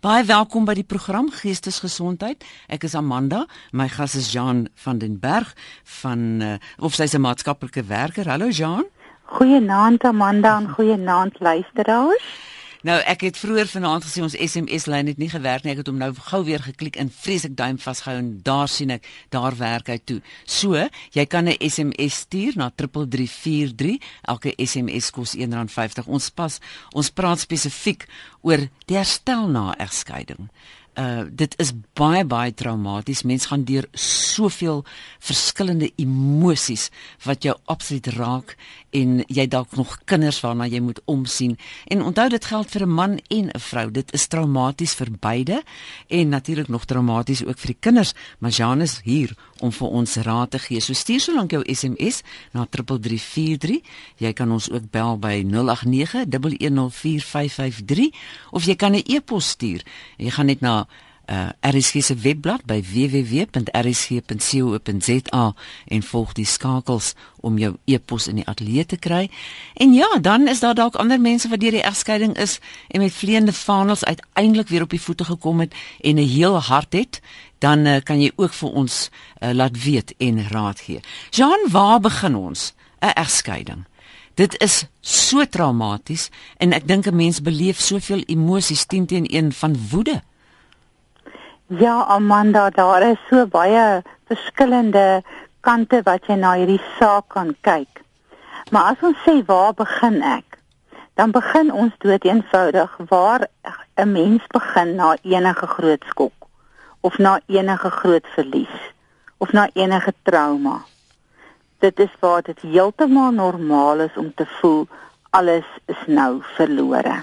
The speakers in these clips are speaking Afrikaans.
Baie welkom by die program Geestesgesondheid. Ek is Amanda. My gas is Jean van den Berg van uh, of sy's 'n maatskaplike werker. Hallo Jean. Goeienaand Amanda en goeienaand luisteraars. Nou ek het vroeër vanaand gesien ons SMS lyn het nie gewerk nie. Ek het hom nou gou weer geklik en vreeslik duim vasgehou en daar sien ek daar werk hy toe. So, jy kan 'n SMS stuur na 3343. Elke SMS kos R1.50. Ons pas ons praat spesifiek oor die herstel na egskeiding uh dit is baie baie traumaties. Mense gaan deur soveel verskillende emosies wat jou absoluut raak en jy dalk nog kinders waarna jy moet omsien. En onthou dit geld vir 'n man en 'n vrou. Dit is traumaties vir beide en natuurlik nog traumaties ook vir die kinders. Maar Jan is hier om vir ons raad te gee. So stuur so lank jou SMS na 3343. Jy kan ons ook bel by 0891104553 of jy kan 'n e-pos stuur. Jy gaan net na uh, RSG se webblad by www.rsg.co.za en volg die skakels om jou e-pos in die ateljee te kry. En ja, dan is daar dalk ander mense wat deur die egskeiding is en met vleiende vaandels uiteindelik weer op die voete gekom het en 'n heel hart het, dan uh, kan jy ook vir ons uh, laat weet en raad gee. Jean, waar begin ons? 'n Egskeiding. Dit is so traumaties en ek dink 'n mens beleef soveel emosies teen teen een van woede. Ja, Amanda, daar is so baie verskillende kante wat jy na hierdie saak kan kyk. Maar as ons sê waar begin ek? Dan begin ons dood eenvoudig waar 'n mens begin na enige groot skok of na enige groot verlies of na enige trauma. Dit is waar dit heeltemal normaal is om te voel alles is nou verlore.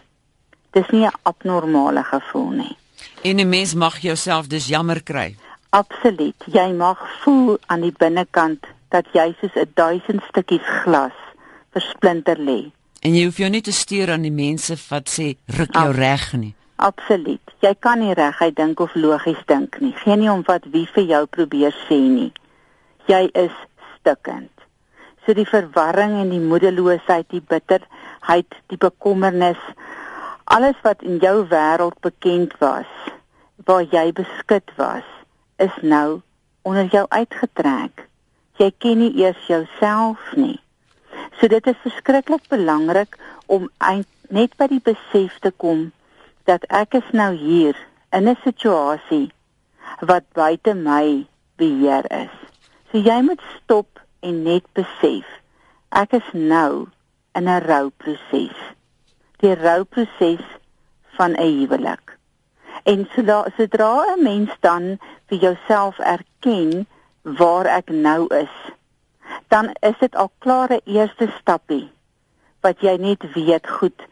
Dis nie 'n abnormale gevoel nie. En 'n mens mag jouself dus jammer kry. Absoluut. Jy mag voel aan die binnekant dat jy soos 'n duisend stukkies glas versplinter lê. En jy hoef jou nie te steur aan die mense wat sê ruk jou Ab reg nie. Absoluut. Jy kan nie reguit dink of logies dink nie. Geen nie om wat wie vir jou probeer sê nie. Jy is stikkend. So die verwarring en die moedeloosheid, die bitterheid, die bekommernis, alles wat in jou wêreld bekend was, waar jy beskut was, is nou onder jou uitgetrek. Jy ken nie eers jouself nie. So dit is verskriklik belangrik om net by die besef te kom dat ek is nou hier in 'n situasie wat buite my beheer is. So jy moet stop en net besef ek is nou in 'n rouproses die rouproses van 'n huwelik. En sodra 'n mens dan vir jouself erken waar ek nou is, dan is dit al klare eerste stappie wat jy net weet goed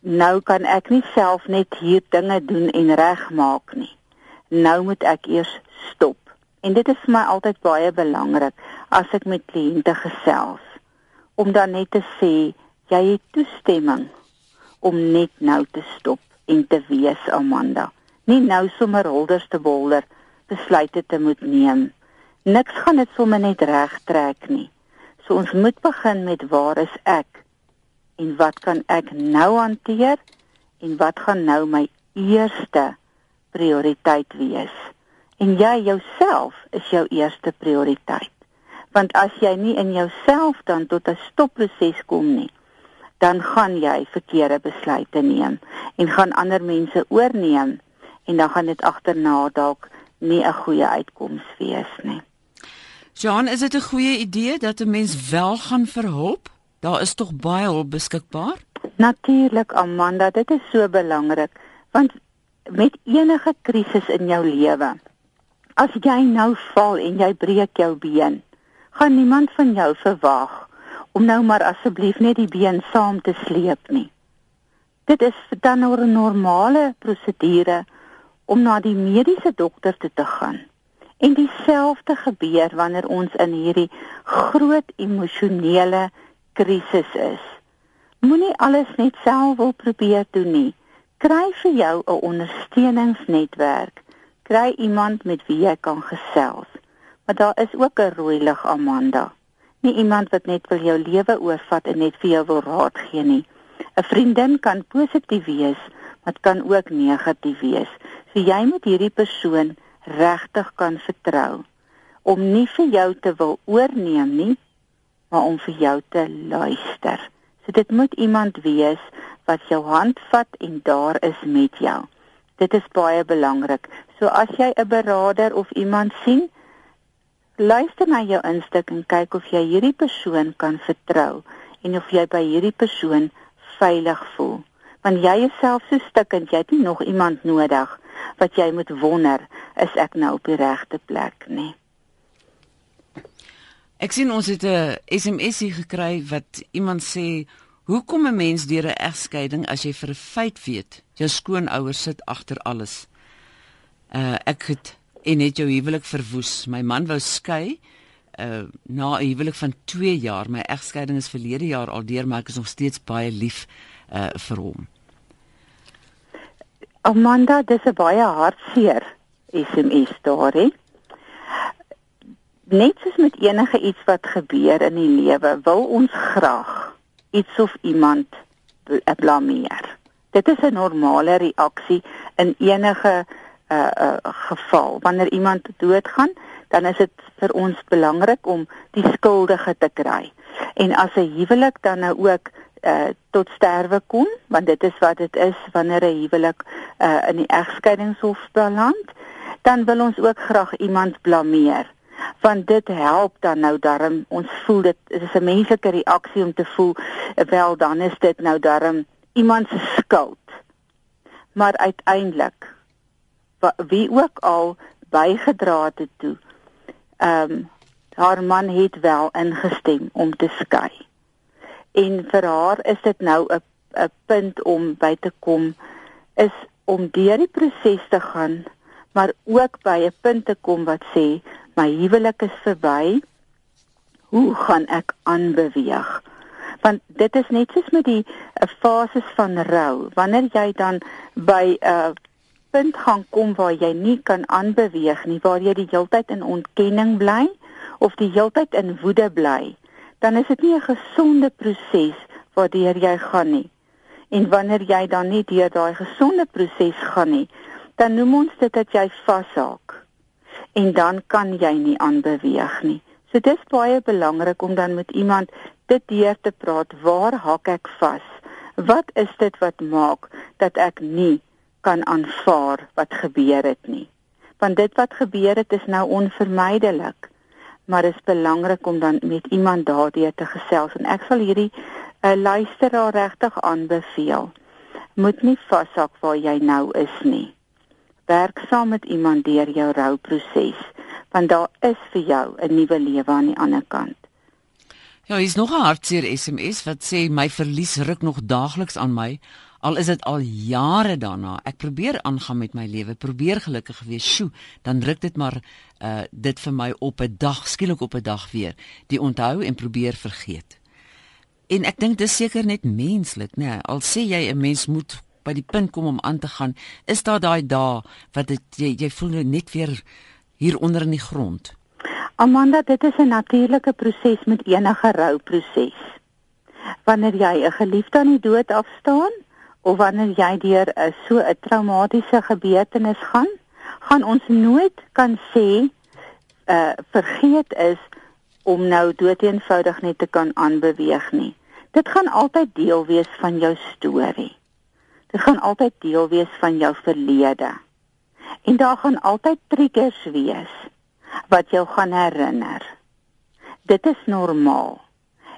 nou kan ek nie self net hier dinge doen en regmaak nie. Nou moet ek eers stop. En dit is vir my altyd baie belangrik as ek met kliënte gesels om dan net te sê jy het toestemming om net nou te stop en te wees Amanda. Nie nou sommer holders te bolder besluite te moet neem. Niks gaan dit sommer net regtrek nie. So ons moet begin met waar is ek en wat kan ek nou hanteer en wat gaan nou my eerste prioriteit wees? En jy jouself is jou eerste prioriteit. Want as jy nie in jouself dan tot 'n stopproses kom nie, dan gaan jy verkeerde besluite neem en gaan ander mense oorneem en dan gaan dit agterna dalk nie 'n goeie uitkoms wees nie. Jean, is dit 'n goeie idee dat 'n mens wel gaan verhulp? Daar is tog baie hulp beskikbaar? Natuurlik, Amanda, dit is so belangrik want met enige krisis in jou lewe, as jy nou val en jy breek jou been, gaan niemand van jou verwag om nou maar asseblief net die been saam te sleep nie. Dit is dan nou 'n normale prosedure om na die mediese dokter te, te gaan. En dieselfde gebeur wanneer ons in hierdie groot emosionele krisis is. Moenie alles net self wil probeer doen nie. Kry vir jou 'n ondersteuningsnetwerk. Kry iemand met wie jy kan gesels. Maar daar is ook 'n rooi lig Amanda nie iemand wat net wil jou lewe oorvat en net vir jou wil raad gee nie. 'n Vriendin kan positief wees, Dit kan ook negatief wees. So jy moet hierdie persoon regtig kan vertrou om nie vir jou te wil oorneem nie, maar om vir jou te luister. So dit moet iemand wees wat jou hand vat en daar is met jou. Dit is baie belangrik. So as jy 'n beraader of iemand sien, luister na jou instik en kyk of jy hierdie persoon kan vertrou en of jy by hierdie persoon veilig voel. Want jy is self so stikkend, jy het nie nog iemand nodig wat jy moet wonder is ek nou op die regte plek nie. Ek sien ons het 'n SMS gekry wat iemand sê Hoekom 'n mens deur 'n egskeiding as jy vir 'n feit weet jou skoonouers sit agter alles? Uh ek het en het jou huwelik verwoes. My man wou skei uh na 'n huwelik van 2 jaar. My egskeiding is verlede jaar al deur, maar ek is nog steeds baie lief uh vir hom. Amanda, dis 'n baie hartseer SMS storie. Net soos met enige iets wat gebeur in die lewe, wil ons graag iets of iemand blameer. Dit is 'n normale reaksie in enige uh, uh geval. Wanneer iemand doodgaan, dan is dit vir ons belangrik om die skuldige te kry. En as 'n huwelik dan nou ook uh tot sterwe kom, want dit is wat dit is wanneer 'n huwelik uh in die egskeidingshof beland, dan wil ons ook graag iemand blameer want dit help dan nou darm ons voel dit, dit is 'n menslike reaksie om te voel wel dan is dit nou darm iemand se skuld maar uiteindelik wie ook al bygedra het toe ehm um, haar man het wel ingestem om te skei en vir haar is dit nou 'n 'n punt om by te kom is om deur die proses te gaan maar ook by 'n punt te kom wat sê my huwelik is verby. Hoe gaan ek aanbeweeg? Want dit is net soos met die uh, fases van rou. Wanneer jy dan by 'n uh, punt gaan kom waar jy nie kan aanbeweeg nie, waar jy die heeltyd in ontkenning bly of die heeltyd in woede bly, dan is dit nie 'n gesonde proses waardeur jy gaan nie. En wanneer jy dan nie deur daai gesonde proses gaan nie, dan noem ons dit dat jy vashaak en dan kan jy nie aanbeweeg nie. So dis baie belangrik om dan met iemand dit deur te praat. Waar hak ek vas? Wat is dit wat maak dat ek nie kan aanvaar wat gebeur het nie? Want dit wat gebeur het is nou onvermydelik. Maar dit is belangrik om dan met iemand daardeur te gesels en ek sal hierdie uh, luisteraar regtig aanbeveel. Moet nie vashak waar jy nou is nie werk saam met iemand deur jou rouproses want daar is vir jou 'n nuwe lewe aan die ander kant. Ja, hier's nog 'n hartseer SMS wat sê my verlies ruk nog daagliks aan my al is dit al jare daarna. Ek probeer aangaan met my lewe, probeer gelukkig wees. Sjoe, dan ruk dit maar uh dit vir my op 'n dag, skielik op 'n dag weer. Die onthou en probeer vergeet. En ek dink dis seker net menslik, né? Nee, al sê jy 'n mens moet by die punt kom om aan te gaan, is daar daai dae wat dit jy, jy voel nou net weer hier onder in die grond. Amanda, dit is 'n natuurlike proses met enige rouproses. Wanneer jy 'n geliefde aan die dood afstaan of wanneer jy deur 'n so 'n traumatiese gebeurtenis gaan, gaan ons nooit kan sê uh vergeet is om nou doeteenvoudig net te kan aanbeweeg nie. Dit gaan altyd deel wees van jou storie. Dit gaan altyd deel wees van jou verlede. En daar gaan altyd triggers wees wat jou gaan herinner. Dit is normaal.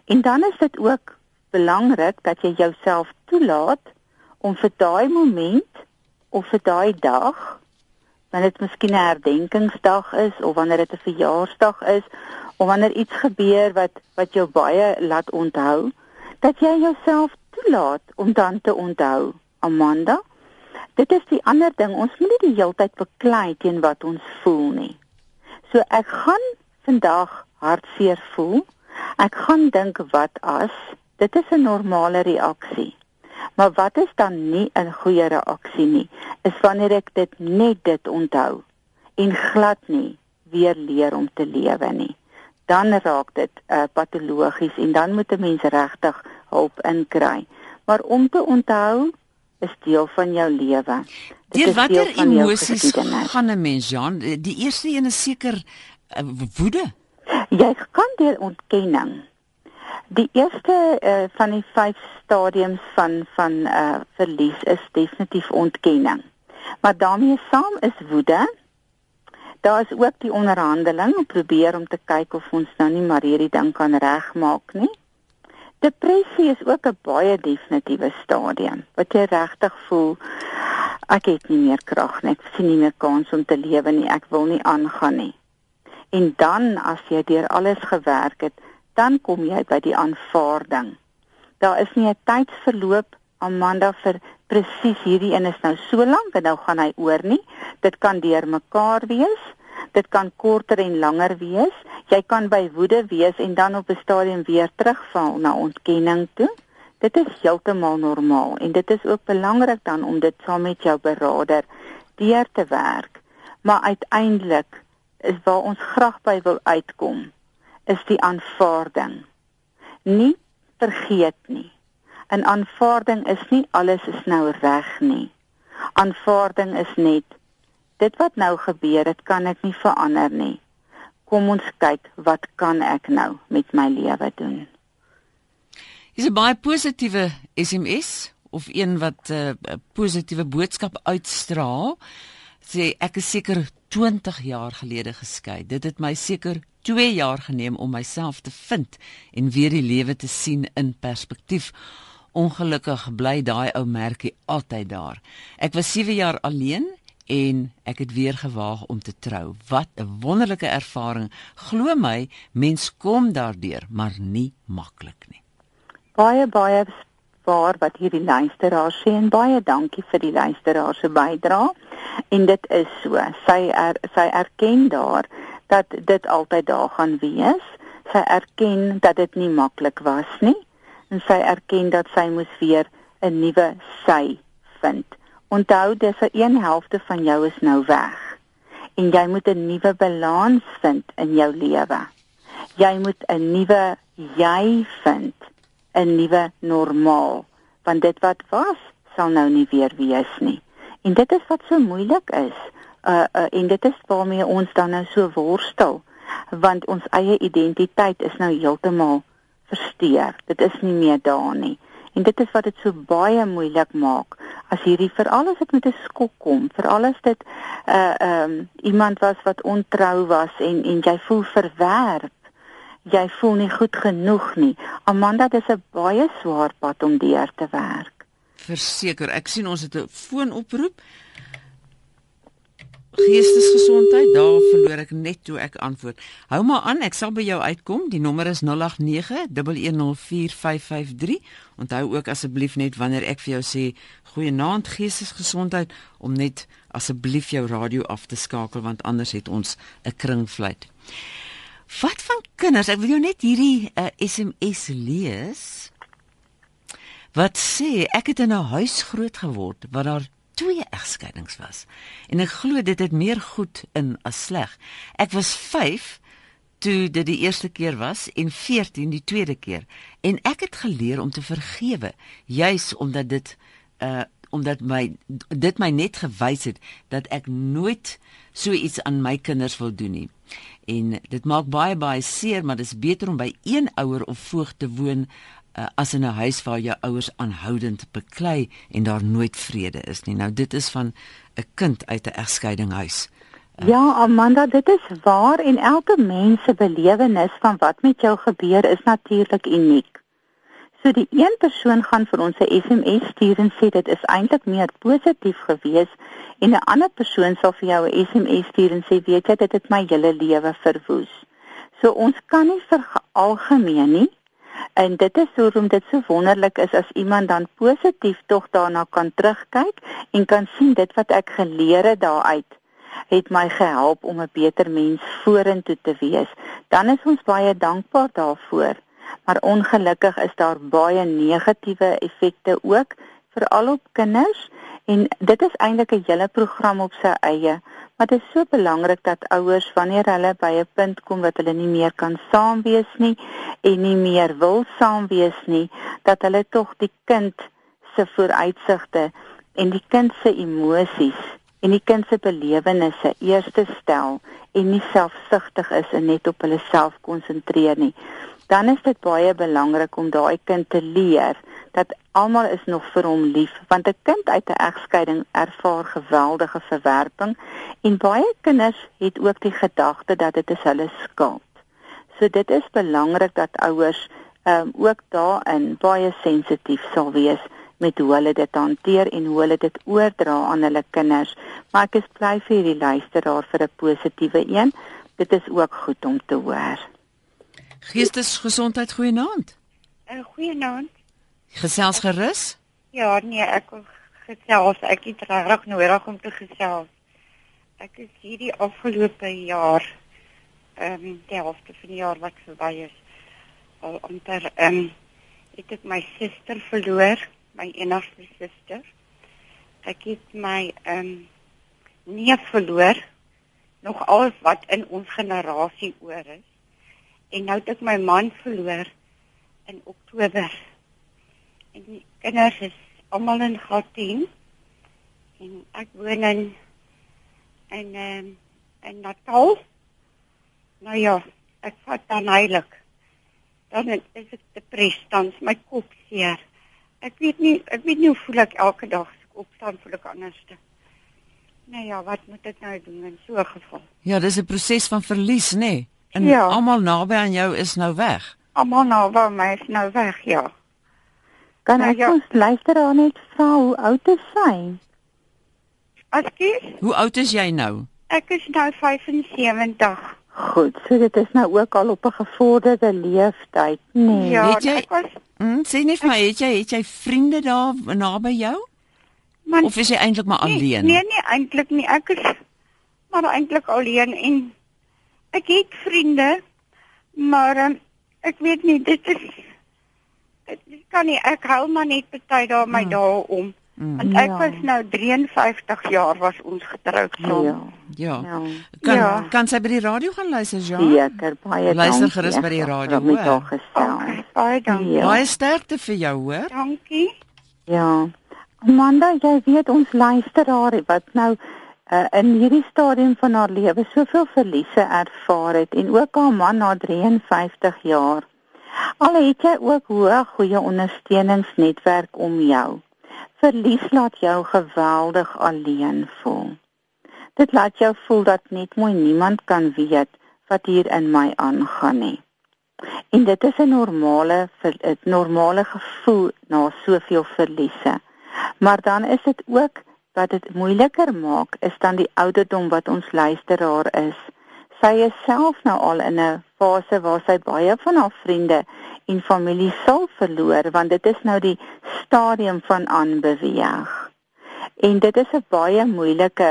En dan is dit ook belangrik dat jy jouself toelaat om vir daai moment of vir daai dag wanneer dit miskien 'n herdenkingsdag is of wanneer dit 'n verjaarsdag is of wanneer iets gebeur wat wat jou baie laat onthou dat jy jouself toelaat om dan te onthou Amanda. Dit is die ander ding, ons moet nie die heeltyd beklei teen wat ons voel nie. So ek gaan vandag hartseer voel. Ek gaan dink wat as dit is 'n normale reaksie. Maar wat is dan nie 'n goeie reaksie nie, is wanneer ek dit net dit onthou en glad nie weer leer om te lewe nie. Dan raak dit uh, patologies en dan moet 'n mens regtig hulp inkry. Maar om te onthou is deel van jou lewe. Deur watter emosies gaan 'n mens, Jan? Die eerste een is seker uh, woede. Jy kan deur ontkenning. Die eerste uh, van die vyf stadiums van van uh, verlies is definitief ontkenning. Maar daarmee saam is woede. Daar is ook die onderhandeling om probeer om te kyk of ons nou nie maar hierdie ding kan regmaak nie. Depressie is ook 'n baie definitiewe stadium wat jy regtig voel ek het nie meer krag nie. Ek sien nie meer kans om te lewe nie. Ek wil nie aangaan nie. En dan as jy deur alles gewerk het, dan kom jy by die aanvaarding. Daar is nie 'n tydsverloop Amanda vir presies hierdie een is nou so lank en nou gaan hy oor nie. Dit kan deur mekaar wees. Dit kan korter en langer wees. Jy kan by woede wees en dan op 'n stadium weer terugval na ontkenning toe. Dit is heeltemal normaal en dit is ook belangrik dan om dit saam met jou beraader deur te werk. Maar uiteindelik is waar ons graag by wil uitkom is die aanvaarding. Nie vergeet nie. 'n Aanvaarding is nie alles is nou reg nie. Aanvaarding is net dit wat nou gebeur, dit kan ek nie verander nie. Kom ons kyk wat kan ek nou met my lewe doen? Dis 'n baie positiewe SMS of een wat 'n uh, positiewe boodskap uitstraal. Sê ek is seker 20 jaar gelede geskei. Dit het my seker 2 jaar geneem om myself te vind en weer die lewe te sien in perspektief. Ongelukkig bly daai ou merkie altyd daar. Ek was 7 jaar alleen en ek het weer gewaag om te trou. Wat 'n wonderlike ervaring. Glo my, mens kom daardeur, maar nie maklik nie baie baie waar wat hierdie luisteraar sê en baie dankie vir die luisteraar se bydrae. En dit is so. Sy er, sy erken daar dat dit altyd daar gaan wees. Sy erken dat dit nie maklik was nie en sy erken dat sy moes weer 'n nuwe sy vind. Onthou dis 'n een helfte van jou is nou weg. En jy moet 'n nuwe balans vind in jou lewe. Jy moet 'n nuwe jy vind 'n nuwe normaal want dit wat was sal nou nie weer wees nie en dit is wat so moeilik is uh, uh en dit is waarmee ons dan nou so worstel want ons eie identiteit is nou heeltemal versteur dit is nie meer daar nie en dit is wat dit so baie moeilik maak as hierdie veral as dit met 'n skok kom veral as dit uh um iemand was wat ontrou was en en jy voel verwerp jy voel nie goed genoeg nie. Amanda, dis 'n baie swaar pad om deur te werk. Verseker, ek sien ons het 'n foonoproep. Geestesgesondheid, daar verloor ek net toe ek antwoord. Hou maar aan, ek sal by jou uitkom. Die nommer is 0891104553. Onthou ook asseblief net wanneer ek vir jou sê goeienaand geestesgesondheid om net asseblief jou radio af te skakel want anders het ons 'n kringfluit. Wat van kinders? Ek wil jou net hierdie uh, eh, SMS lees. Wat sê ek het in 'n huis groot geword waar daar twee egskeidings was. En ek glo dit het meer goed in as sleg. Ek was 5 toe dit die eerste keer was en 14 die tweede keer. En ek het geleer om te vergewe, juis omdat dit uh omdat my dit my net gewys het dat ek nooit so iets aan my kinders wil doen nie en dit maak baie baie seer maar dis beter om by een ouer of voog te woon uh, as in 'n huis waar jou ouers aanhoudend beklei en daar nooit vrede is nie nou dit is van 'n kind uit 'n egskeidinghuis uh, Ja Amanda dit is waar en elke mens se belewenis van wat met jou gebeur is natuurlik uniek So die een persoon gaan vir ons 'n SMS stuur en sê dit is eintlik meer positief geweest en 'n ander persoon sal vir jou 'n SMS stuur en sê weet jy dit het my hele lewe verwoes. So ons kan nie veralgemeen nie. En dit is hoekom dit so wonderlik is as iemand dan positief tog daarna kan terugkyk en kan sien dit wat ek geleer het daaruit het my gehelp om 'n beter mens vorentoe te wees. Dan is ons baie dankbaar daarvoor maar ongelukkig is daar baie negatiewe effekte ook veral op kinders en dit is eintlik 'n hele program op sy eie maar dit is so belangrik dat ouers wanneer hulle by 'n punt kom wat hulle nie meer kan saam wees nie en nie meer wil saam wees nie dat hulle tog die kind se vooruitsigte en die kind se emosies en die kind se belewennisse eerste stel en nie selfsugtig is en net op hulle self konsentreer nie, dan is dit baie belangrik om daai kind te leer dat almal is nog vir hom lief want 'n kind uit 'n egskeiding ervaar geweldige verwerping en baie kinders het ook die gedagte dat dit is hulle skuld. So dit is belangrik dat ouers um, ook daarin baie sensitief sal wees met hoe hulle dit hanteer en hoe hulle dit oordra aan hulle kinders. Maar ek is bly vir hierdie luisteraar vir 'n positiewe een. Dit is ook goed om te hoor. Geestesgesondheid goeienaand. 'n uh, Goeienaand. Gesels gerus? Ja, nee, ek gesels. Ek het regtig nodig om te gesels. Ek is hierdie afgelope jaar ehm um, die helfte van die jaar wat verby is al amper ehm um, het ek my suster verloor my enigste suster. Ek het my ehm um, neef verloor. Nog alles wat in ons generasie oor is. En nou het ek my man verloor in Oktober. En die kinders is almal in Gauteng. En ek woon in in ehm in Natal. Nou ja, ek vat dan heilig. Dan is ek depressief, dan is my kop seer. Ek weet nie, ek weet nie hoe voel ek elke dag as ek opstaan voel ek anderste. Nou ja, wat moet ek nou doen in so 'n geval? Ja, dis 'n proses van verlies, nê? Nee. En ja. almal naby aan jou is nou weg. Almal naby my is nou weg, ja. Kan nou, ek ja. ons luister aan net vra hoe oud is sy? Askies? Hoe oud is jy nou? Ek is nou 75. Goed, so dit is nou ook al op 'n gevorderde leeftyd, nee. Ja, weet jy? Was, mm, sê net vir my, het jy het jy vriende daar naby jou? Man, of is jy eintlik maar nee, alleen? Nee, nee, eintlik nie. Ek is maar eintlik alleen en ek het vriende, maar um, ek weet nie, dit is ek kan nie ek hou maar net party daar my hmm. dae om. Mm. Want ek ja. was nou 53 jaar was ons getroud so. Ja. Ja. ja. Kan ja. kan sy by die radio gaan luister, ja? Seker, baie dankie. Luister gerus by die radio, hoor. Okay, baie dankie. Ja. Baie sterkte vir jou, hoor. Dankie. Ja. Amanda, jy weet ons luisteraar wat nou uh, in hierdie stadium van haar lewe soveel verliese ervaar het en ook haar man na 53 jaar. Al het jy ook hoë goeie ondersteuningsnetwerk om jou verlies laat jou geweldig alleen voel. Dit laat jou voel dat net mooi niemand kan weet wat hier in my aangaan nie. En dit is 'n normale 'n normale gevoel na soveel verliese. Maar dan is dit ook wat dit moeiliker maak is dan die ouderdom wat ons luisteraar is. Sy is self nou al in 'n fase waar sy baie van haar vriende en familie sal verloor want dit is nou die stadium van aanbeweeg. En dit is 'n baie moeilike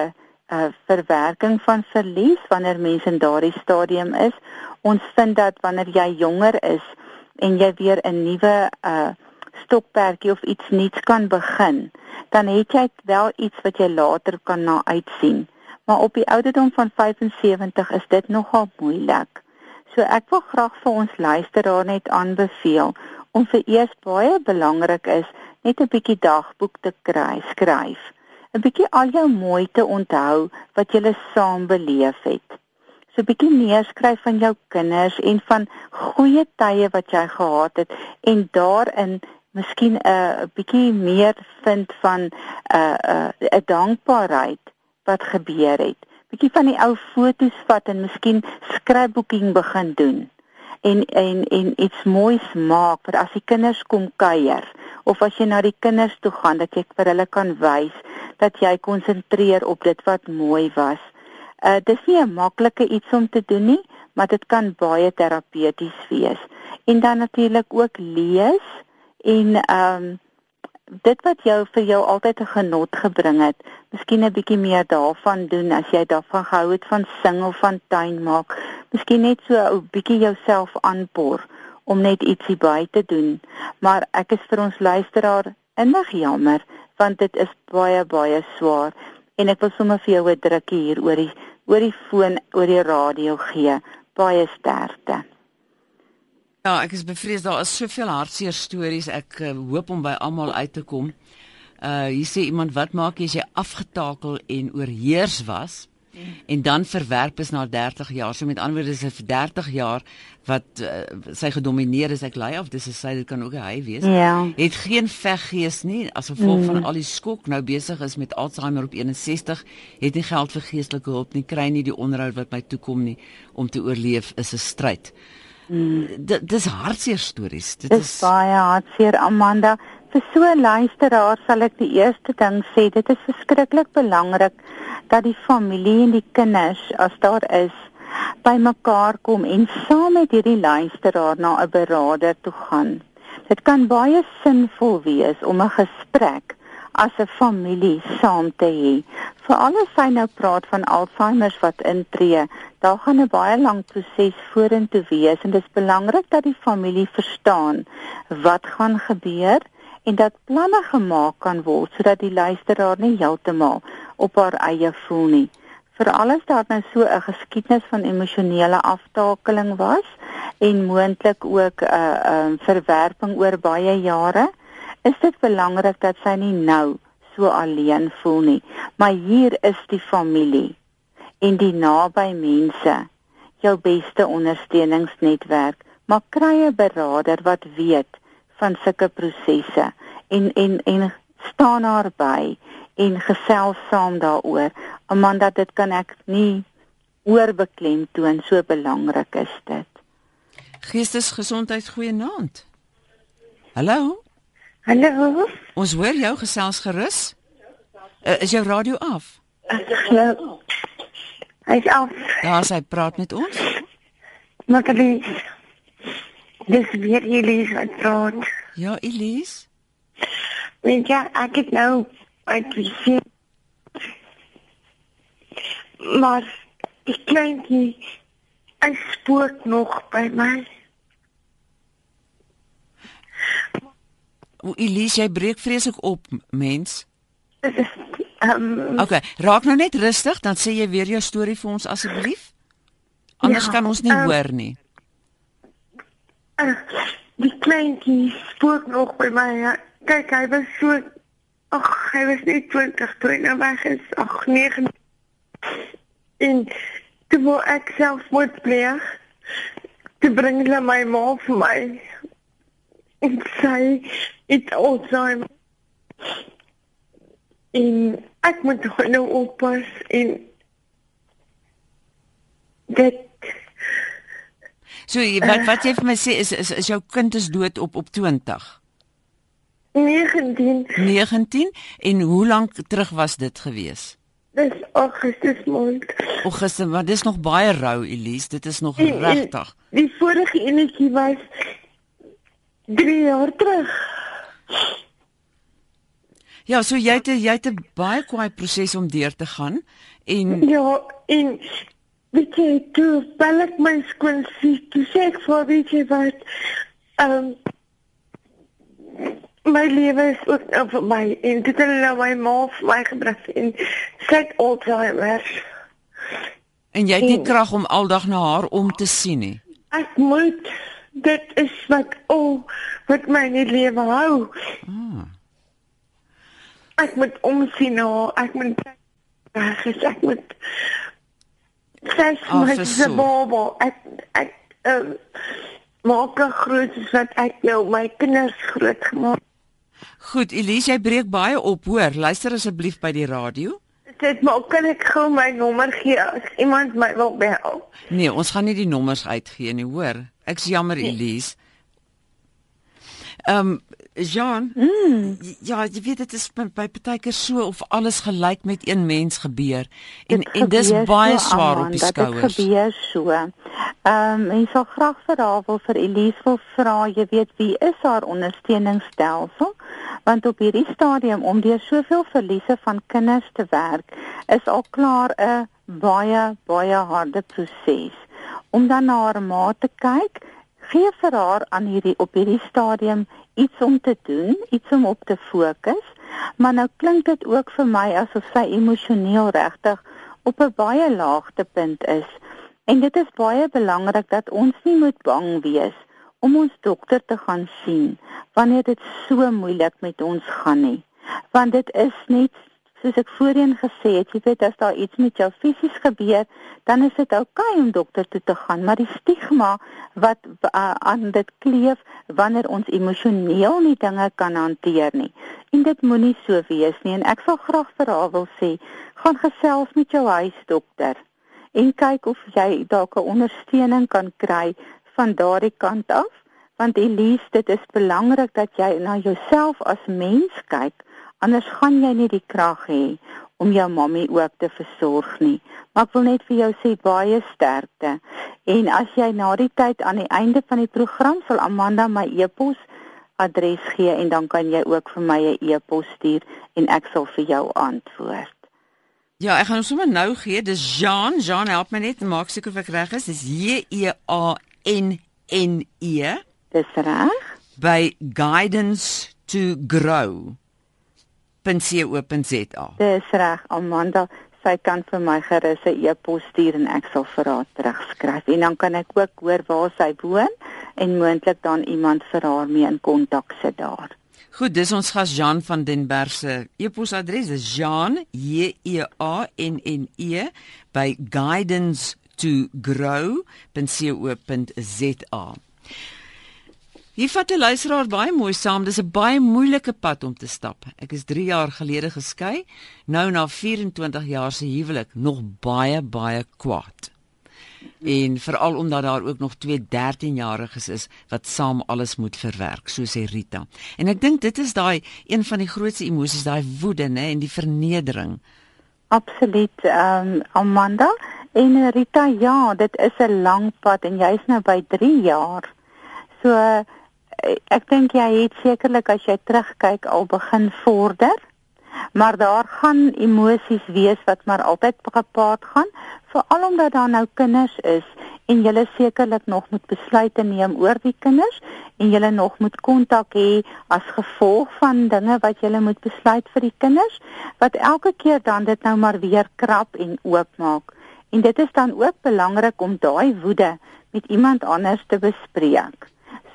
uh, verwerking van verlies wanneer mense in daardie stadium is. Ons vind dat wanneer jy jonger is en jy weer 'n nuwe uh, stokperdjie of iets nuuts kan begin, dan het jy wel iets wat jy later kan na uitsien. Maar op die ouderdom van 75 is dit nogal moeilik. So ek wil graag vir ons luisteraar net aanbeveel om vir eers baie belangrik is net 'n bietjie dagboek te kry, skryf. 'n Bietjie al jou mooi te onthou wat jy saam beleef het. So 'n bietjie neerskryf van jou kinders en van goeie tye wat jy gehad het en daarin miskien 'n uh, bietjie meer vind van 'n uh, 'n uh, dankbaarheid wat gebeur het bietjie van die ou foto's vat en miskien skryfboeking begin doen en en en iets moois maak vir as die kinders kom kuier of as jy na die kinders toe gaan dat jy vir hulle kan wys dat jy konsentreer op dit wat mooi was. Uh dis nie 'n maklike iets om te doen nie, maar dit kan baie terapeuties wees. En dan natuurlik ook lees en ehm um, dit wat jou vir jou altyd 'n genot gebring het, miskien 'n bietjie meer daarvan doen as jy daarvan gehou het van sing of van tuin maak. Miskien net so 'n bietjie jouself aanpor om net ietsie by te doen. Maar ek is vir ons luisteraar innig jammer want dit is baie baie swaar en ek wil sommer vir jou 'n drukkie hier oor die oor die foon oor die radio gee. Baie sterkte. Ja, ek is bevrees daar is soveel hartseer stories. Ek uh, hoop om by almal uit te kom. Uh hier sê iemand wat maak jy as jy afgetakel en oorheers was? en dan verwerp is na 30 jaar. So met ander woorde is dit vir 30 jaar wat uh, sy gedomeineer is ek lei of dis sy dit kan ook hy wees. Ja. Het geen veggees nie as gevolg Mm. van al die skok nou besig is met Alzheimer op 61, het nie geld vir geestelike hulp nie, kry nie die onderhoud wat my toekom nie om te oorleef is 'n stryd. Dit dis hartseer stories. Dit Dis is baie hartseer Amanda. Vir so 'n luisteraar sal ek die eerste ding sê, dit is verskriklik belangrik dat die familie en die kinders as daar is bymekaar kom en saam met hierdie luisteraar na 'n beraader toe gaan. Dit kan baie sinvol wees om 'n gesprek as 'n familie saam te hê. Veral as hy nou praat van Alzheimer wat intree, daar gaan 'n baie lang proses vorentoe wees en dit is belangrik dat die familie verstaan wat gaan gebeur en dat planne gemaak kan word sodat die luisteraar nie heeltemal op haar eie voel nie. Veral as daar nou so 'n geskiedenis van emosionele aftakeling was en moontlik ook 'n uh, uh, verwerping oor baie jare, is dit belangrik dat sy nie nou so alleen voel nie. Maar hier is die familie en die naby mense jou beste ondersteuningsnetwerk, maar kry 'n beraader wat weet van sulke prosesse en en en staan haar by en gesels saam daaroor. Amanda, dit kan ek nie oorbeklemtoon so belangrik is dit. Geestesgesondheid goeienaand. Hallo. Hallo. Ons hoor jou gesels gerus. Uh, is jou radio af? Ja. Hy's af. Daar sy praat met ons. Natalie. Dis weer Elise wat praat. Ja, Elise. Weet jy, ek het nou uit die see. Maar die kleintjie hy spook nog by my. Elise, jy breek vreeslik op, mens. Ehm Okay, raak nou net rustig, dan sê jy weer jou storie vir ons asseblief. Anders Ja, kan ons nie ehm, hoor nie. uh, die kleintjie spook nog by my. Ja. Kyk, hy was so Ag, hy was net 20 toe hy nou weg is. Ag, 9. En toe wou ek selfmoord pleeg. Toe bring hulle my ma vir my. En sy het Alzheimer. En ek moet haar nou oppas en dit So wat wat jy vir my sê is is, is jou kind is dood op op 20. 19 19 en hoe lank terug was dit gewees? dis Augustus maand. Augustus, maar dis nog baie rou Elise, dit is nog regtig. Die vorige enetjie was 3 jaar terug. Ja, so jy het jy het 'n baie kwaai proses om deur te gaan en Ja, en weet jy, toe bel ek my skoonsie, toe sê ek vir weet jy wat, ehm my lewe is ook nou vir my en dit het nou my ma vir my gebring en sy het Alzheimer. en jy het nie krag om aldag na haar om te sien nie. Ek moet dit is wat al wat my in die lewe hou. Ah. Ek moet omsien na haar, ek moet reg is, ek moet Ah, my versorg. se baba. Ek ek ehm maak haar groot soos wat ek jou my kinders groot gemaak. Goed, Elise, jy breek baie op, hoor. Luister asseblief by die radio. Dit maar kan ek gou my nommer gee as iemand my wil bel. Nee, ons gaan nie die nommers uitgee nie, hoor. Ek's jammer, Nee. Elise. Ehm um, Jean, Mm. ja, jy weet dit is by, by partykeer so of alles gelyk met een mens gebeur en Dit en dis gebeur baie so, swaar op Amanda, die skouers. Dit gebeur so. Ehm um, en so graag vir haar wil vir Elise wil vra, jy weet wie is haar ondersteuningsstelsel? Want op hierdie stadium om deur soveel verliese van kinders te werk, is al klaar 'n baie baie harde proses. Om dan na haar ma te kyk, gee vir haar aan hierdie op hierdie stadium iets om te doen, iets om op te fokus. Maar nou klink dit ook vir my asof sy emosioneel regtig op 'n baie laagtepunt is. En dit is baie belangrik dat ons nie moet bang wees om ons dokter te gaan sien wanneer dit so moeilik met ons gaan nie. Want dit is net soos ek voorheen gesê het, jy weet as daar iets met jou fisies gebeur, dan is dit oukei okay om dokter toe te gaan, maar die stigma wat uh, aan dit kleef wanneer ons emosioneel nie dinge kan hanteer nie. En dit moenie so wees nie en ek sal graag vir haar wil sê, gaan gesels met jou huisdokter en kyk of jy dalk 'n ondersteuning kan kry van daardie kant af want Elise dit is belangrik dat jy na jouself as mens kyk anders gaan jy nie die krag hê om jou mammie ook te versorg nie maar ek wil net vir jou sê baie sterkte en as jy na die tyd aan die einde van die program sal Amanda my e-pos adres gee en dan kan jy ook vir my 'n e-pos stuur en ek sal vir jou antwoord Ja, ek gaan sommer nou gee. Dis Jean. Jean, help my net maak seker of ek reg is. Dis J E A N N E. Dis reg. By guidance to grow. .co.za. Dis reg, Amanda. Sy kan vir my gerus 'n e-pos stuur en ek sal vir haar terugskryf. En dan kan ek ook hoor waar sy woon en moontlik dan iemand vir haar mee in kontak sit daar. Goed, dis ons gas Jan van den Berg se e-posadres is Jan J E A N N E by guidance to grow.co.za. Hier vat 'n luisteraar baie mooi saam. Dis 'n baie moeilike pad om te stap. Ek is 3 jaar gelede geskei, nou na 24 jaar se huwelik, nog baie baie kwaad en veral omdat daar ook nog twee 13-jariges is wat saam alles moet verwerk, so sê Rita. En ek dink dit is daai een van die grootste emosies, daai woede, nê, en die vernedering. Absoluut, ehm um, Amanda en Rita, ja, dit is 'n lang pad en jy's nou by 3 jaar. So ek dink jy het sekerlik as jy terugkyk al begin vorder maar daar gaan emosies wees wat maar altyd gepaard gaan veral omdat daar nou kinders is en jy sekerlik nog moet besluite neem oor die kinders en jy nog moet kontak hê as gevolg van dinge wat jy moet besluit vir die kinders wat elke keer dan dit nou maar weer krap en oopmaak en dit is dan ook belangrik om daai woede met iemand anders te bespreek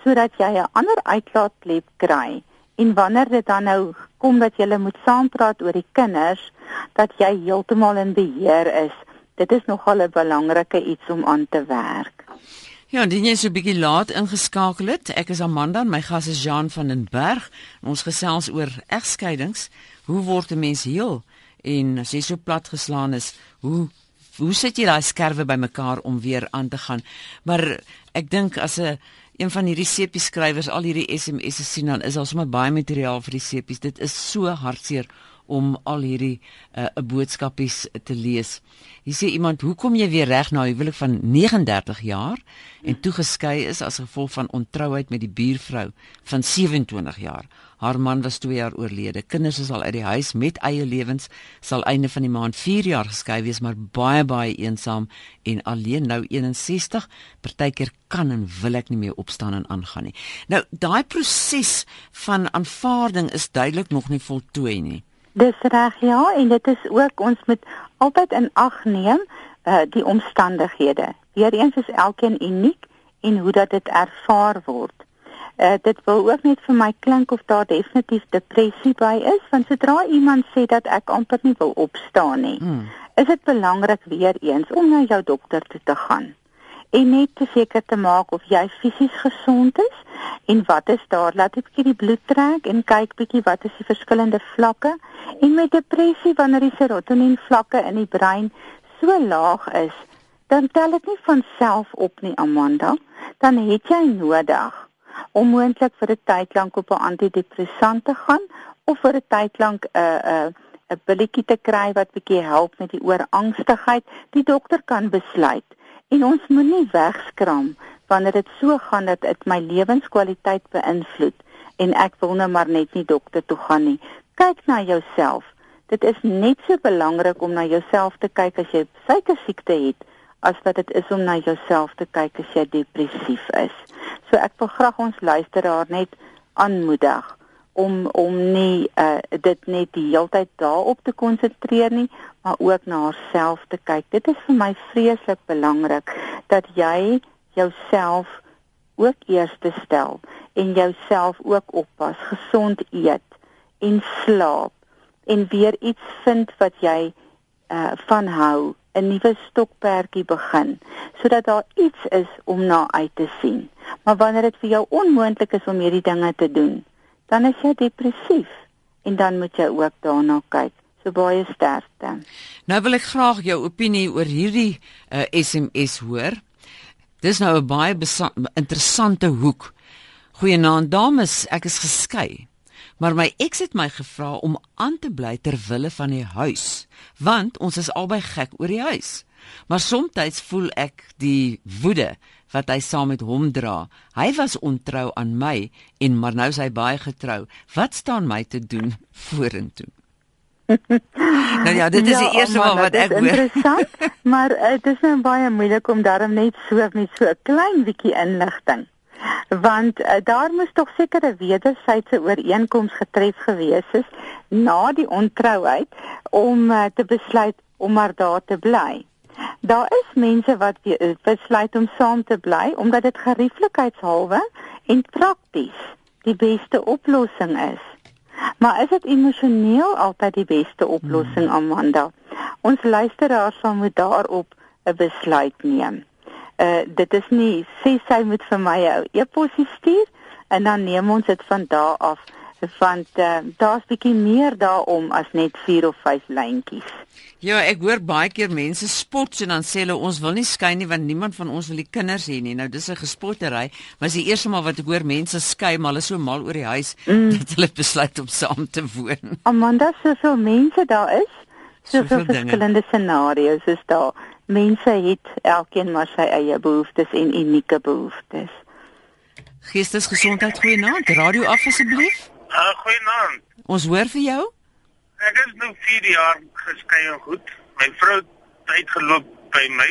sodat jy 'n ander uitlaatklep kry en wanneer dit dan nou kom dat jy moet saampraat oor die kinders dat jy heeltemal in beheer is dit is nogal 'n belangrike iets om aan te werk Ja, dit is so 'n bietjie laat ingeskakel het. Ek is Amanda en my gas is Jean van den Berg. Ons gesels oor egskeidings. Hoe word 'n mens heel? En as jy so plat geslaan is, hoe hoe sit jy daai skerwe bymekaar om weer aan te gaan? Maar ek dink as 'n een van hierdie sepie skrywers al hierdie SMS'e sien dan is daar sommer baie materiaal vir die sepies. Dit is so hartseer om al hierdie 'n uh, boodskapies te lees. Hier sê iemand, "Hoekom jy weer reg na huwelik van 39 jaar en toe geskei is as gevolg van ontrouheid met die buurvrou van 27 jaar?" Haar man was 2 jaar oorlede. Kinders is al uit die huis met eie lewens. Sal einde van die maand 4 jaar geskei wees, maar baie baie eensaam en alleen nou 61. Partykeer kan en wil ek nie meer opstaan en aangaan nie. Nou, daai proses van aanvaarding is duidelik nog nie voltooi nie. Dis reg ja, en dit is ook ons moet altyd in ag neem uh die omstandighede. Weereens is elkeen uniek en hoe dat dit ervaar word. Uh, dit wil ook net vir my klink of daar definitief depressie by is want sodra iemand sê dat ek amper nie wil opstaan nie hmm. is dit belangrik weer eens om na jou dokter toe te gaan en net te seker te maak of jy fisies gesond is en wat is daar. Laat ek bietjie die bloed trek en kyk bietjie wat is die verskillende vlakke. En met depressie wanneer die serotonien vlakke in die brein so laag is dan tel dit nie van self op nie Amanda. Dan het jy nodig om moontlik vir 'n tyd lank op 'n antidepressant te gaan of vir 'n tyd lank 'n uh, 'n uh, 'n billetjie te kry wat bietjie help met die oorangstigheid. Die dokter kan besluit en ons moenie wegskram wanneer dit so gaan dat dit my lewenskwaliteit beïnvloed en ek wil nou maar net nie dokter toe gaan nie. Kyk na jouself. Dit is net so belangrik om na jouself te kyk as jy suiker siekte het as wat dit is om na jouself te kyk as jy depressief is. So ek wil graag ons luisteraar net aanmoedig om om nie uh, dit net die heeltyd daarop te konsentreer nie, maar ook na haarself te kyk. Dit is vir my vreeslik belangrik dat jy jouself ook eers stel en jouself ook oppas, gesond eet en slaap en weer iets vind wat jy uh van hou, 'n nuwe stokperdjie begin, sodat daar iets is om na uit te sien. Maar wanneer dit vir jou onmoontlik is om hierdie dinge te doen, dan is jy depressief en dan moet jy ook daarna kyk. So baie sterkte. Nou wil ek graag jou opinie oor hierdie uh, SMS hoor. Dis nou 'n baie interessante hoek. Goeienaand dames, ek is geskei. Maar my eks het my gevra om aan te bly ter wille van die huis, want ons is albei gek oor die huis. Maar soms voel ek die woede wat hy saam met hom dra. Hy was ontrou aan my en maar nou is hy baie getrou. Wat staan my te doen vorentoe? nou ja, dit is ja, die eerste man, wat ek hoor. Interessant, maar eh, dit uh, is nou baie moeilik om daarom net so met so 'n klein bietjie inligting. Want uh, daar moes tog sekere wederwysige ooreenkomste getref gewees is na die ontrouheid om uh, te besluit om maar daar te bly. Daar is mense wat besluit om saam te bly omdat dit gerieflikheidshalwe en prakties die beste oplossing is. Maar is dit emosioneel altyd die beste oplossing, hmm. Amanda? Ons luisteraars sal moet daarop 'n besluit neem. Uh dit is nie sê sy moet vir my 'n e-pos stuur en dan neem ons dit van daar af want uh, daar's bietjie meer daarom as net 4 of 5 lyntjies. Ja, ek hoor baie keer mense spot en dan sê hulle ons wil nie skei nie want niemand van ons wil die kinders hê nie. Nou dis 'n gespottery, maar is die eerste maal wat ek hoor mense skei, maar hulle is so mal oor die huis mm. dat hulle besluit om saam te woon. Amanda, soveel mense daar is, soveel verskillende scenario's is daar. Mense het elkeen maar sy eie behoeftes en unieke behoeftes. Geestesgesondheid goeienaand. Radio af asseblief. Uh, goeienaand. Ons hoor vir jou. Ek is nou 4 jaar geskei en goed. My vrou het uitgeloop by my.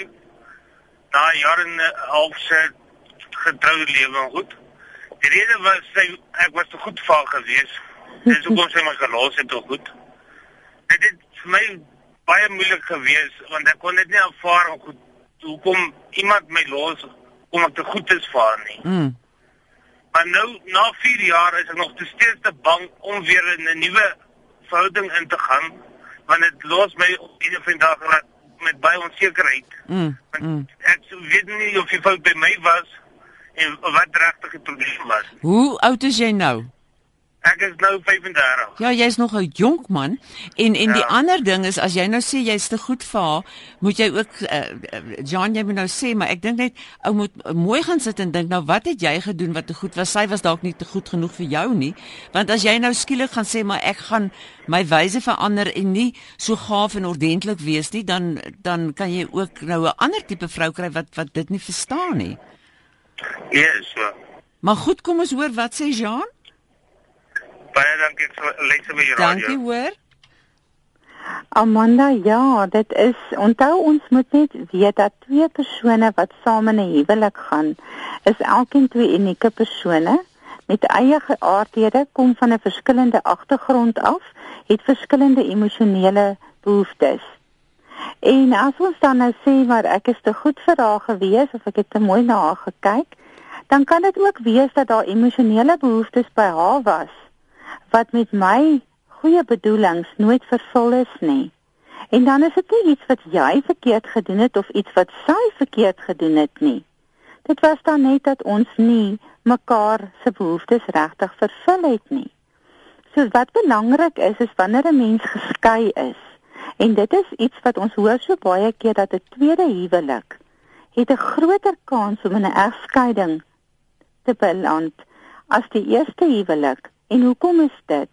Na jare en 'n half se getroude lewe en goed. Die rede was sy ek was te goed vir haar gewees. Dis hoekom sy my gelos het tot goed. Dit het vir my baie moeilik gewees want ek kon dit nie aanvaar hoe goed hoekom iemand my los omdat ek te goed is vir haar nie. Mm. Maar nou na 4 jaar is ek nog te steeds te bang om weer in 'n nuwe verhouding in te gaan want dit los my op 'n vandag met baie onsekerheid. Mm, mm. Ek weet nie of jy fout by my was en wat regtig die probleem was. Hoe oud is jy nou? Ek is nou 35. Ja, jy's nog 'n jonk man. En en ja. die ander ding is as jy nou sê jy's te goed vir haar, moet jy ook uh, John jy moet nou sê, maar ek dink net ou moet mooi gaan sit en dink nou wat het jy gedoen wat te goed was? Sy was dalk nie te goed genoeg vir jou nie. Want as jy nou skielik gaan sê maar ek gaan my wyse verander en nie so gaaf en ordentlik wees nie, dan dan kan jy ook nou 'n ander tipe vrou kry wat wat dit nie verstaan nie. Ja, yes, so. Maar goed, kom ons hoor wat sê Jean? Baie dankie vir luister by die radio. Dankie hoor. Amanda, ja, dit is onthou ons moet net weet dat twee persone wat saam in 'n huwelik gaan, is elkeen twee unieke persone met eie geaardhede, kom van 'n verskillende agtergrond af, het verskillende emosionele behoeftes. En as ons dan nou sê maar ek is te goed vir haar gewees of ek het te mooi na haar gekyk, dan kan dit ook wees dat daar emosionele behoeftes by haar was wat met my goeie bedoelings nooit vervul is nie. En dan is dit nie iets wat jy verkeerd gedoen het of iets wat sy verkeerd gedoen het nie. Dit was dan net dat ons nie mekaar se behoeftes regtig vervul het nie. So wat belangrik is is wanneer 'n mens geskei is. En dit is iets wat ons hoor so baie keer dat 'n tweede huwelik het 'n groter kans om in 'n egskeiding te beland as die eerste huwelik En hoekom is dit?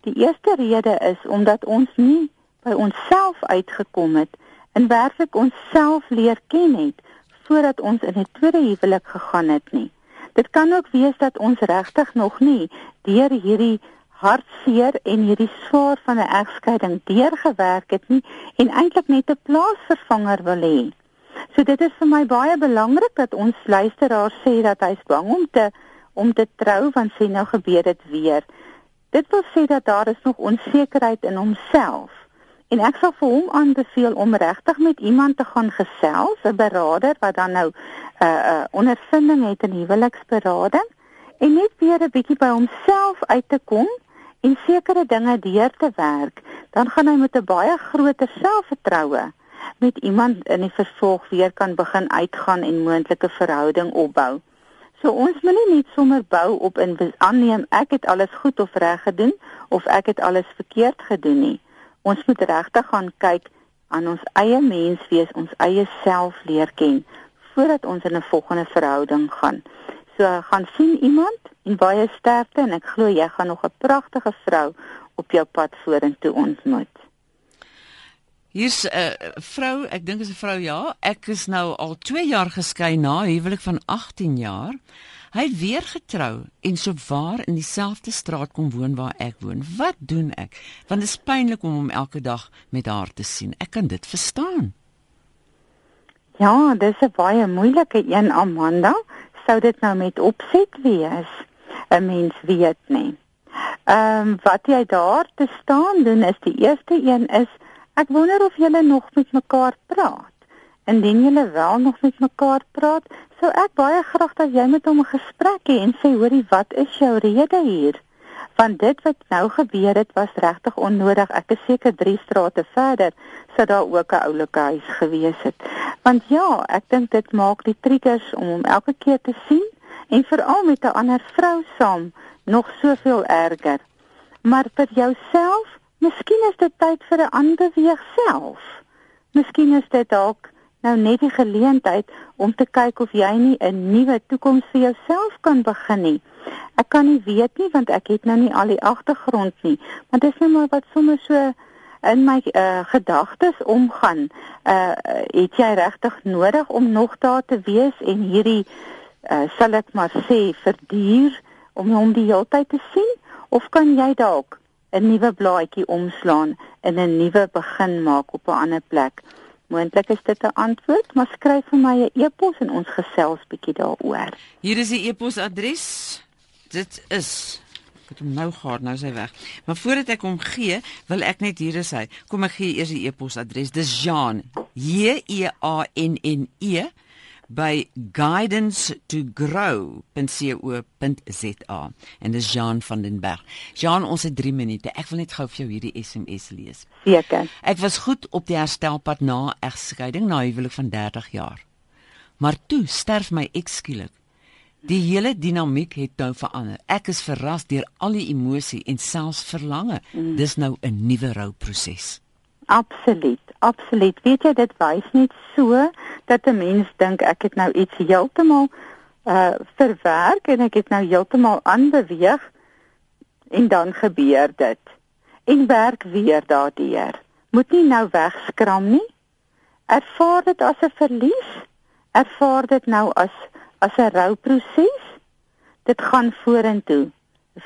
Die eerste rede is omdat ons nie by onsself uitgekom het en werklik onsself leer ken het voordat ons in 'n tweede huwelik gegaan het nie. Dit kan ook wees dat ons regtig nog nie deur hierdie hartseer en hierdie swaar van 'n egskeiding deurgewerk het nie en eintlik net 'n plaasvervanger wil hê. So dit is vir my baie belangrik dat ons luisteraars sê dat hy's bang om te om te trou want sê nou gebeur dit weer. Dit wil sê dat daar is nog onsekerheid in homself. En ek sal vir hom aanbeveel om regtig met iemand te gaan gesels, 'n beraader wat dan nou 'n uh, uh, ondervinding het in huweliksberading en net weer 'n bietjie by homself uit te kom en sekere dinge deur te werk, dan gaan hy met 'n baie groter selfvertroue met iemand in die vervolg weer kan begin uitgaan en moontlike verhouding opbou. So ons moet nie net sommer bou op in aanneem ek het alles goed of reg gedoen of ek het alles verkeerd gedoen nie. Ons moet regtig gaan kyk aan ons eie menswees, ons eie self leer ken voordat ons in 'n volgende verhouding gaan. So gaan sien iemand en baie sterkte en ek glo jy gaan nog 'n pragtige vrou op jou pad vorentoe ontmoet. Hier's 'n uh, vrou, ek dink is 'n vrou ja. Ek is nou al 2 jaar geskei na huwelik van 18 jaar. Hy het weer getrou en so waar in dieselfde straat kom woon waar ek woon. Wat doen ek? Want dit is pynlik om hom elke dag met haar te sien. Ek kan dit verstaan. Ja, dis 'n baie moeilike een, Amanda. Sou dit nou met opset wees? 'n Mens weet nie. Ehm um, wat jy daar te staan doen is die eerste een is Ek wonder of julle nog met mekaar praat. Indien julle wel nog met mekaar praat, sou ek baie graag dat jy met hom 'n gesprek hê en sê, "Hoorie, wat is jou rede hier?" Want dit wat nou gebeur het was regtig onnodig. Ek is seker 3 strate verder sou daar ook 'n oulike huis gewees het. Want ja, ek dink dit maak die triggers om hom elke keer te sien en veral met 'n ander vrou saam nog soveel erger. Maar vir jouself Miskien is dit tyd vir 'n ander beweeg self. Miskien is dit dalk nou net die geleentheid om te kyk of jy nie 'n nuwe toekoms vir jouself kan begin nie. Ek kan nie weet nie want ek het nou nie al die agtergrond nie, maar dit is net maar wat sommer so in my uh, gedagtes omgaan. Uh het jy regtig nodig om nog daar te wees en hierdie uh sal ek maar sê verduur om hom die hele tyd te sien of kan jy dalk 'n nuwe blaadjie omslaan en 'n nuwe begin maak op 'n ander plek. Moontlik is dit 'n antwoord, maar skryf vir my 'n e-pos en ons gesels bietjie daaroor. Hier is die e-posadres. Dit is ek het hom nou gehad, nou is hy weg. Maar voordat ek hom gee, wil ek net hier is hy. Kom ek gee eers die e-posadres. Dis Jean. J E A N N E by guidance2grow.co.za en dis Jean van den Berg. Jean, ons het 3 minute. Ek wil net gou vir jou hierdie SMS lees. Seker. Ek was goed op die herstelpad na egskeiding na huwelik van 30 jaar. Maar toe sterf my eks skielik. Die hele dinamiek het nou verander. Ek is verras deur al die emosie en selfs verlange. Mm. Dis nou 'n nuwe rouproses. Absoluut, absoluut. Weet jy dit wys net so dat 'n mens dink ek het nou iets heeltemal uh verwerk en ek het nou heeltemal aanbeweeg en dan gebeur dit. En werk weer daardeur. Moet nie nou wegskram nie. Ervaar dit as 'n verlies. Ervaar dit nou as as 'n rouproses. Dit gaan vorentoe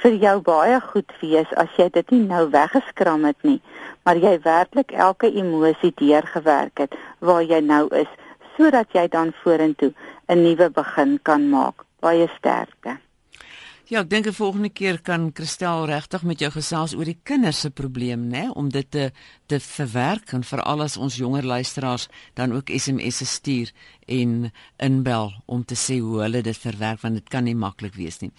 vir jou baie goed wees as jy dit nie nou weggeskram het nie, maar jy werklik elke emosie deurgewerk het waar jy nou is sodat jy dan vorentoe 'n nuwe begin kan maak. Baie sterkte. Ja, ek dink 'n volgende keer kan Christel regtig met jou gesels oor die kinders se probleem, né, om dit te te verwerk en veral as ons jonger luisteraars dan ook SMS'e stuur en inbel om te sê hoe hulle dit verwerk want dit kan nie maklik wees nie.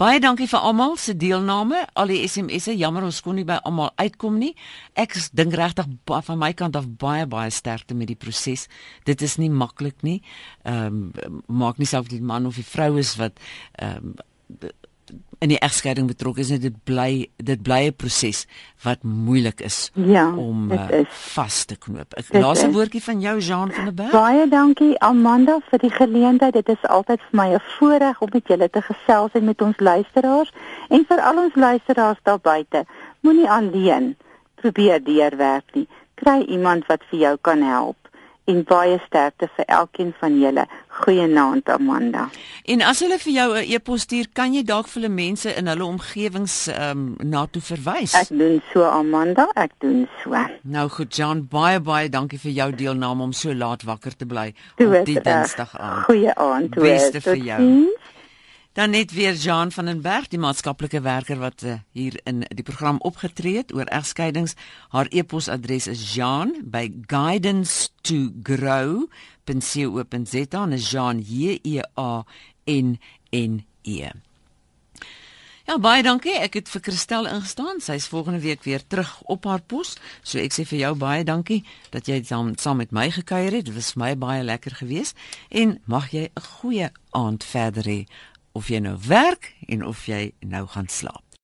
Baie dankie vir almal se deelname. Al die SMS'e, jammer ons kon nie by almal uitkom nie. Ek dink regtig van my kant af baie baie sterkte met die proses. Dit is nie maklik nie. Ehm um, maak nie saak of die man of die vrou is wat ehm um, in die egskeiding betrokke is, dit bly dit bly 'n proses wat moeilik is ja, om uh, vas te knoop. Ek laaste woordjie van jou Jean van der Berg. Baie dankie Amanda vir die geleentheid. Dit is altyd vir my 'n voorreg om met julle te gesels en met ons luisteraars en vir al ons luisteraars daar buite. Moenie alleen probeer deurwerk nie. Kry iemand wat vir jou kan help en baie sterkte vir elkeen van julle. Goeienaand Amanda. En as hulle vir jou 'n e-pos stuur, kan jy dalk vir hulle mense in hulle omgewings ehm um, na toe verwys. Ek doen so Amanda, ek doen so. Nou goed Jan, baie baie dankie vir jou deelname om so laat wakker te bly op die Dinsdag aand. Goeie aand. Beste vir jou. Ziens. Dan net weer Jean van den Berg, die maatskaplike werker wat uh, hier in die program opgetree het oor egskeidings. Haar e-posadres is jean by guidance2grow.co.za en is Jean J E A N N E. Ja baie dankie. Ek het vir Christel ingestaan. Sy's volgende week weer terug op haar pos. So ek sê vir jou baie dankie dat jy saam saam met my gekuier het. Dit was vir my baie lekker geweest en mag jy 'n goeie aand verder hê of jy nou werk en of jy nou gaan slaap.